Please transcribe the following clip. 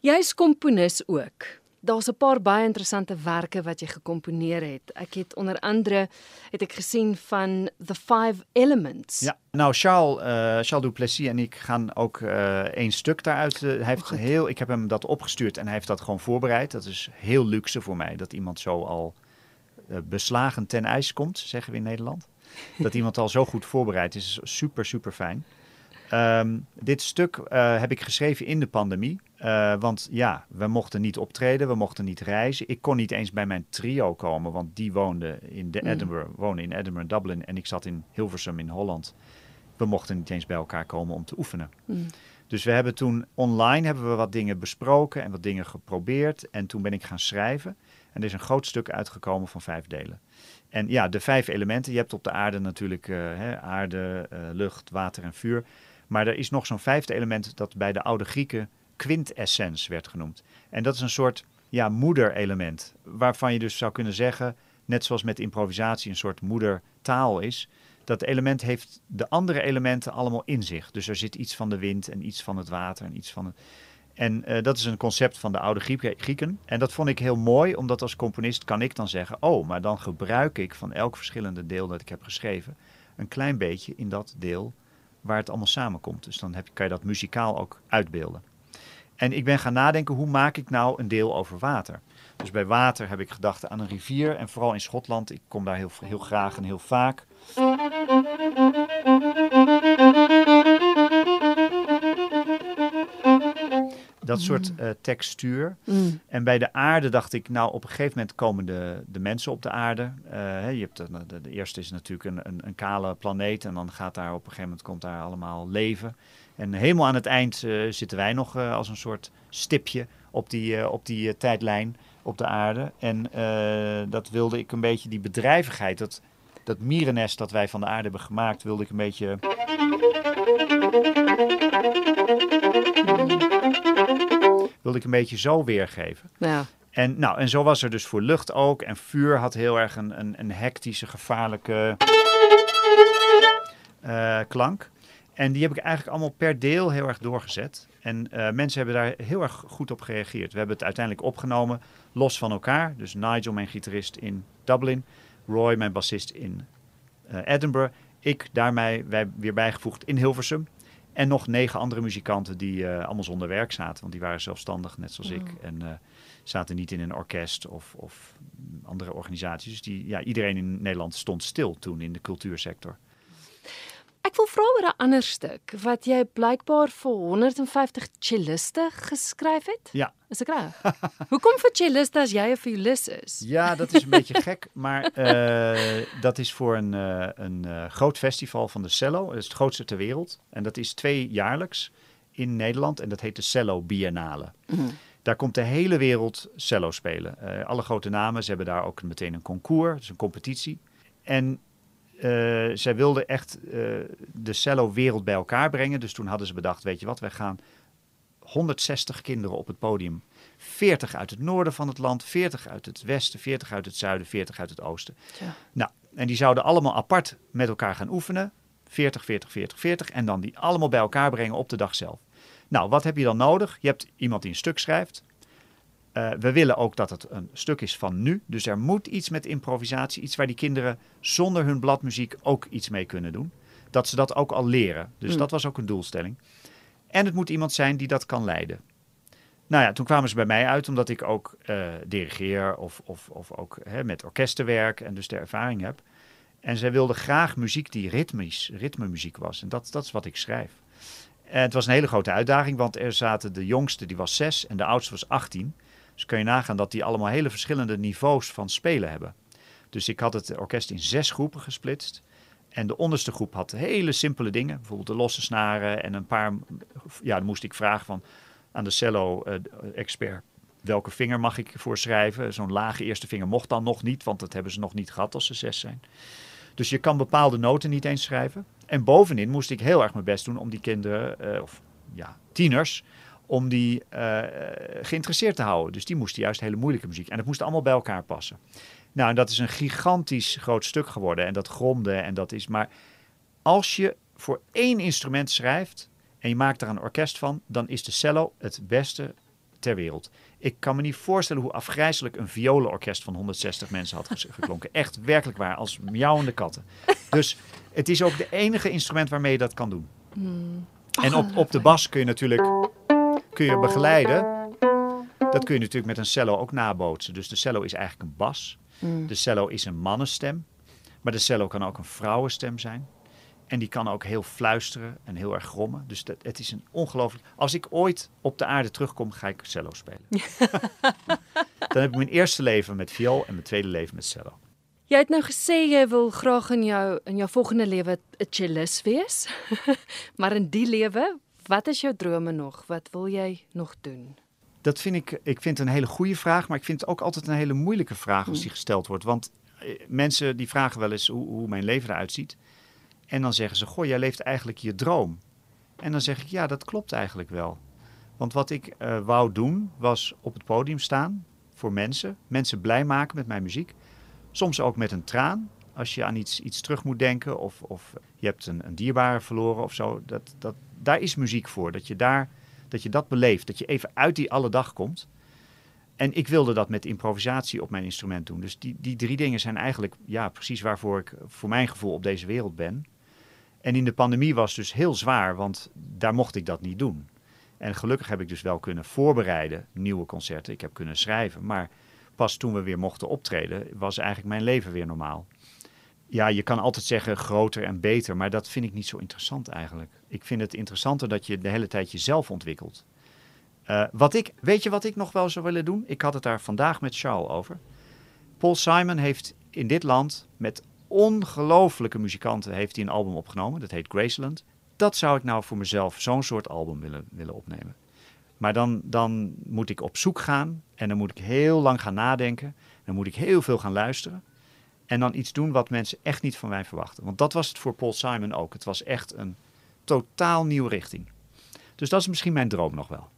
Jy's komponis ook. Daar's 'n paar baie interessante werke wat jy gekomponeer het. Ek het onder andere het ek gesien van The Five Elements. Ja, nou Charles, uh, Charles en ik gaan ook uh, één stuk daaruit. Uh, hij heeft Goed. heel, ik heb hem dat opgestuurd en hij heeft dat gewoon voorbereid. Dat is heel luxe voor mij dat iemand zo al beslagen ten ijs komt, zeggen we in Nederland. dat iemand al zo goed voorbereid is, is super, super fijn. Um, dit stuk uh, heb ik geschreven in de pandemie. Uh, want ja, we mochten niet optreden, we mochten niet reizen. Ik kon niet eens bij mijn trio komen, want die woonde in de Edinburgh, mm. woonde in Edinburgh, Dublin. En ik zat in Hilversum in Holland. We mochten niet eens bij elkaar komen om te oefenen. Mm. Dus we hebben toen online hebben we wat dingen besproken en wat dingen geprobeerd. En toen ben ik gaan schrijven. En er is een groot stuk uitgekomen van vijf delen. En ja, de vijf elementen. Je hebt op de aarde natuurlijk uh, hè, aarde, lucht, water en vuur. Maar er is nog zo'n vijfde element dat bij de oude Grieken quintessens werd genoemd. En dat is een soort ja, moederelement. Waarvan je dus zou kunnen zeggen, net zoals met improvisatie een soort moedertaal is. Dat element heeft de andere elementen allemaal in zich. Dus er zit iets van de wind en iets van het water en iets van het... En uh, dat is een concept van de oude Grieken. En dat vond ik heel mooi, omdat als componist kan ik dan zeggen... oh, maar dan gebruik ik van elk verschillende deel dat ik heb geschreven... een klein beetje in dat deel waar het allemaal samenkomt. Dus dan heb, kan je dat muzikaal ook uitbeelden. En ik ben gaan nadenken, hoe maak ik nou een deel over water? Dus bij water heb ik gedacht aan een rivier. En vooral in Schotland, ik kom daar heel, heel graag en heel vaak. Dat soort uh, textuur. Mm. En bij de aarde dacht ik, nou op een gegeven moment komen de, de mensen op de aarde. Uh, je hebt de, de, de, eerste is natuurlijk een, een, een, kale planeet. En dan gaat daar op een gegeven moment komt daar allemaal leven. En helemaal aan het eind uh, zitten wij nog als een soort stipje op die, op die tijdlijn op de aarde. En dat wilde ik een beetje, die bedrijvigheid, dat, dat mierennest dat wij van de aarde hebben gemaakt, wilde ik een beetje wilde ik een beetje zo weergeven. Ja. En, nou, en zo was er dus voor lucht ook. En vuur had heel erg een, een, een hectische, gevaarlijke uh, klank. En die heb ik eigenlijk allemaal per deel heel erg doorgezet. En uh, mensen hebben daar heel erg goed op gereageerd. We hebben het uiteindelijk opgenomen los van elkaar. Dus Nigel, mijn gitarist in Dublin. Roy, mijn bassist in uh, Edinburgh. Ik daarmee wij weer bijgevoegd in Hilversum. En nog negen andere muzikanten die uh, allemaal zonder werk zaten. Want die waren zelfstandig, net zoals oh. ik. En uh, zaten niet in een orkest of, of andere organisaties. Dus die, ja, iedereen in Nederland stond stil toen in de cultuursector. Ek wil vra oor 'n ander stuk wat jy blykbaar vir 150 celliste geskryf het. Ja. Is ek reg? Hoekom vir celliste as jy 'n violist is? Ja, dat is een beetje gek, maar uh, dat is voor een, uh, een uh, groot festival van de cello. Dat is het grootste ter wereld en dat is tweejaarlijks in Nederland en dat heet de Cello Biennale. Mm. Daar komt de hele wereld cello spelen. alle grote namen, ze hebben daar ook meteen een concours, dus een competitie. En zij wilden echt uh, de cello-wereld bij elkaar brengen. Dus toen hadden ze bedacht, weet je wat, wij gaan 160 kinderen op het podium. 40 uit het noorden van het land, 40 uit het westen, 40 uit het zuiden, 40 uit het oosten. Ja. Nou, en die zouden allemaal apart met elkaar gaan oefenen. 40, 40, 40, 40. En dan die allemaal bij elkaar brengen op de dag zelf. Nou, wat heb je dan nodig? Je hebt iemand die een stuk schrijft. Uh, we willen ook dat het een stuk is van nu. Dus er moet iets met improvisatie, iets waar die kinderen zonder hun bladmuziek ook iets mee kunnen doen. Dat ze dat ook al leren. Dus mm. dat was ook een doelstelling. En het moet iemand zijn die dat kan leiden. Nou ja, toen kwamen ze bij mij uit, omdat ik ook uh, dirigeer of, of, of ook hè, met orkesten werk en dus de ervaring heb. En zij wilden graag muziek die ritmisch, ritmemuziek was. En dat, dat is wat ik schrijf. En het was een hele grote uitdaging, want er zaten de jongste, die was zes, en de oudste was 18. Dus kun je nagaan dat die allemaal hele verschillende niveaus van spelen hebben. Dus ik had het orkest in zes groepen gesplitst. En de onderste groep had hele simpele dingen. Bijvoorbeeld de losse snaren en een paar... Ja, dan moest ik vragen van, aan de cello-expert... welke vinger mag ik voor schrijven? Zo'n lage eerste vinger mocht dan nog niet, want dat hebben ze nog niet gehad als ze zes zijn. Dus je kan bepaalde noten niet eens schrijven. En bovenin moest ik heel erg mijn best doen om die kinderen, uh, of ja, tieners om die uh, geïnteresseerd te houden. Dus die moesten juist hele moeilijke muziek. En dat moest allemaal bij elkaar passen. Nou, en dat is een gigantisch groot stuk geworden. En dat gromde en dat is... Maar als je voor één instrument schrijft en je maakt er een orkest van... dan is de cello het beste ter wereld. Ik kan me niet voorstellen hoe afgrijzelijk een violenorkest van 160 mensen had geklonken. Echt werkelijk waar, als miauwende katten. Dus het is ook de enige instrument waarmee je dat kan doen. En op, op de bas kun je natuurlijk kun je begeleiden. Dat kun je natuurlijk met een cello ook nabootsen. Dus de cello is eigenlijk een bas. De cello is een mannenstem. Maar de cello kan ook een vrouwenstem zijn. En die kan ook heel fluisteren en heel erg grommen. Dus dat, het is een ongelooflijk... Als ik ooit op de aarde terugkom, ga ik cello spelen. Dan heb ik mijn eerste leven met viool en mijn tweede leven met cello. Jy het nou gesê jy wil graag in jou in jou volgende lewe 'n cellist wees. maar in die lewe, wat is jou drome nog? Wat wil jy nog doen? Dat vind ik, ik vind een hele goede vraag, maar ik vind het ook altijd een hele moeilijke vraag als die gesteld wordt. Want eh, mensen die vragen wel eens hoe, hoe mijn leven eruit ziet. En dan zeggen ze, goh, jij leeft eigenlijk je droom. En dan zeg ik, ja, dat klopt eigenlijk wel. Want wat ik eh, wou doen, was op het podium staan voor mensen. Mensen blij maken met mijn muziek. Soms ook met een traan, als je aan iets, iets terug moet denken. Of, of je hebt een, een dierbare verloren of zo. Dat, dat, daar is muziek voor, dat je, daar, dat je dat beleeft. Dat je even uit die alle dag komt. En ik wilde dat met improvisatie op mijn instrument doen. Dus die, die drie dingen zijn eigenlijk ja, precies waarvoor ik voor mijn gevoel op deze wereld ben. En in de pandemie was het dus heel zwaar, want daar mocht ik dat niet doen. En gelukkig heb ik dus wel kunnen voorbereiden, nieuwe concerten. Ik heb kunnen schrijven. Maar pas toen we weer mochten optreden, was eigenlijk mijn leven weer normaal. Ja, je kan altijd zeggen groter en beter, maar dat vind ik niet zo interessant eigenlijk. Ik vind het interessanter dat je de hele tijd jezelf ontwikkelt. Uh, wat ik, weet je wat ik nog wel zou willen doen? Ik had het daar vandaag met Charles over. Paul Simon heeft in dit land met ongelofelijke muzikanten heeft hij een album opgenomen. Dat heet Graceland. Dat zou ik nou voor mezelf zo'n soort album willen, willen opnemen. Maar dan, dan moet ik op zoek gaan en dan moet ik heel lang gaan nadenken. Dan moet ik heel veel gaan luisteren. En dan iets doen wat mensen echt niet van mij verwachten. Want dat was het voor Paul Simon ook. Het was echt een totaal nieuwe richting. Dus dat is misschien mijn droom nog wel.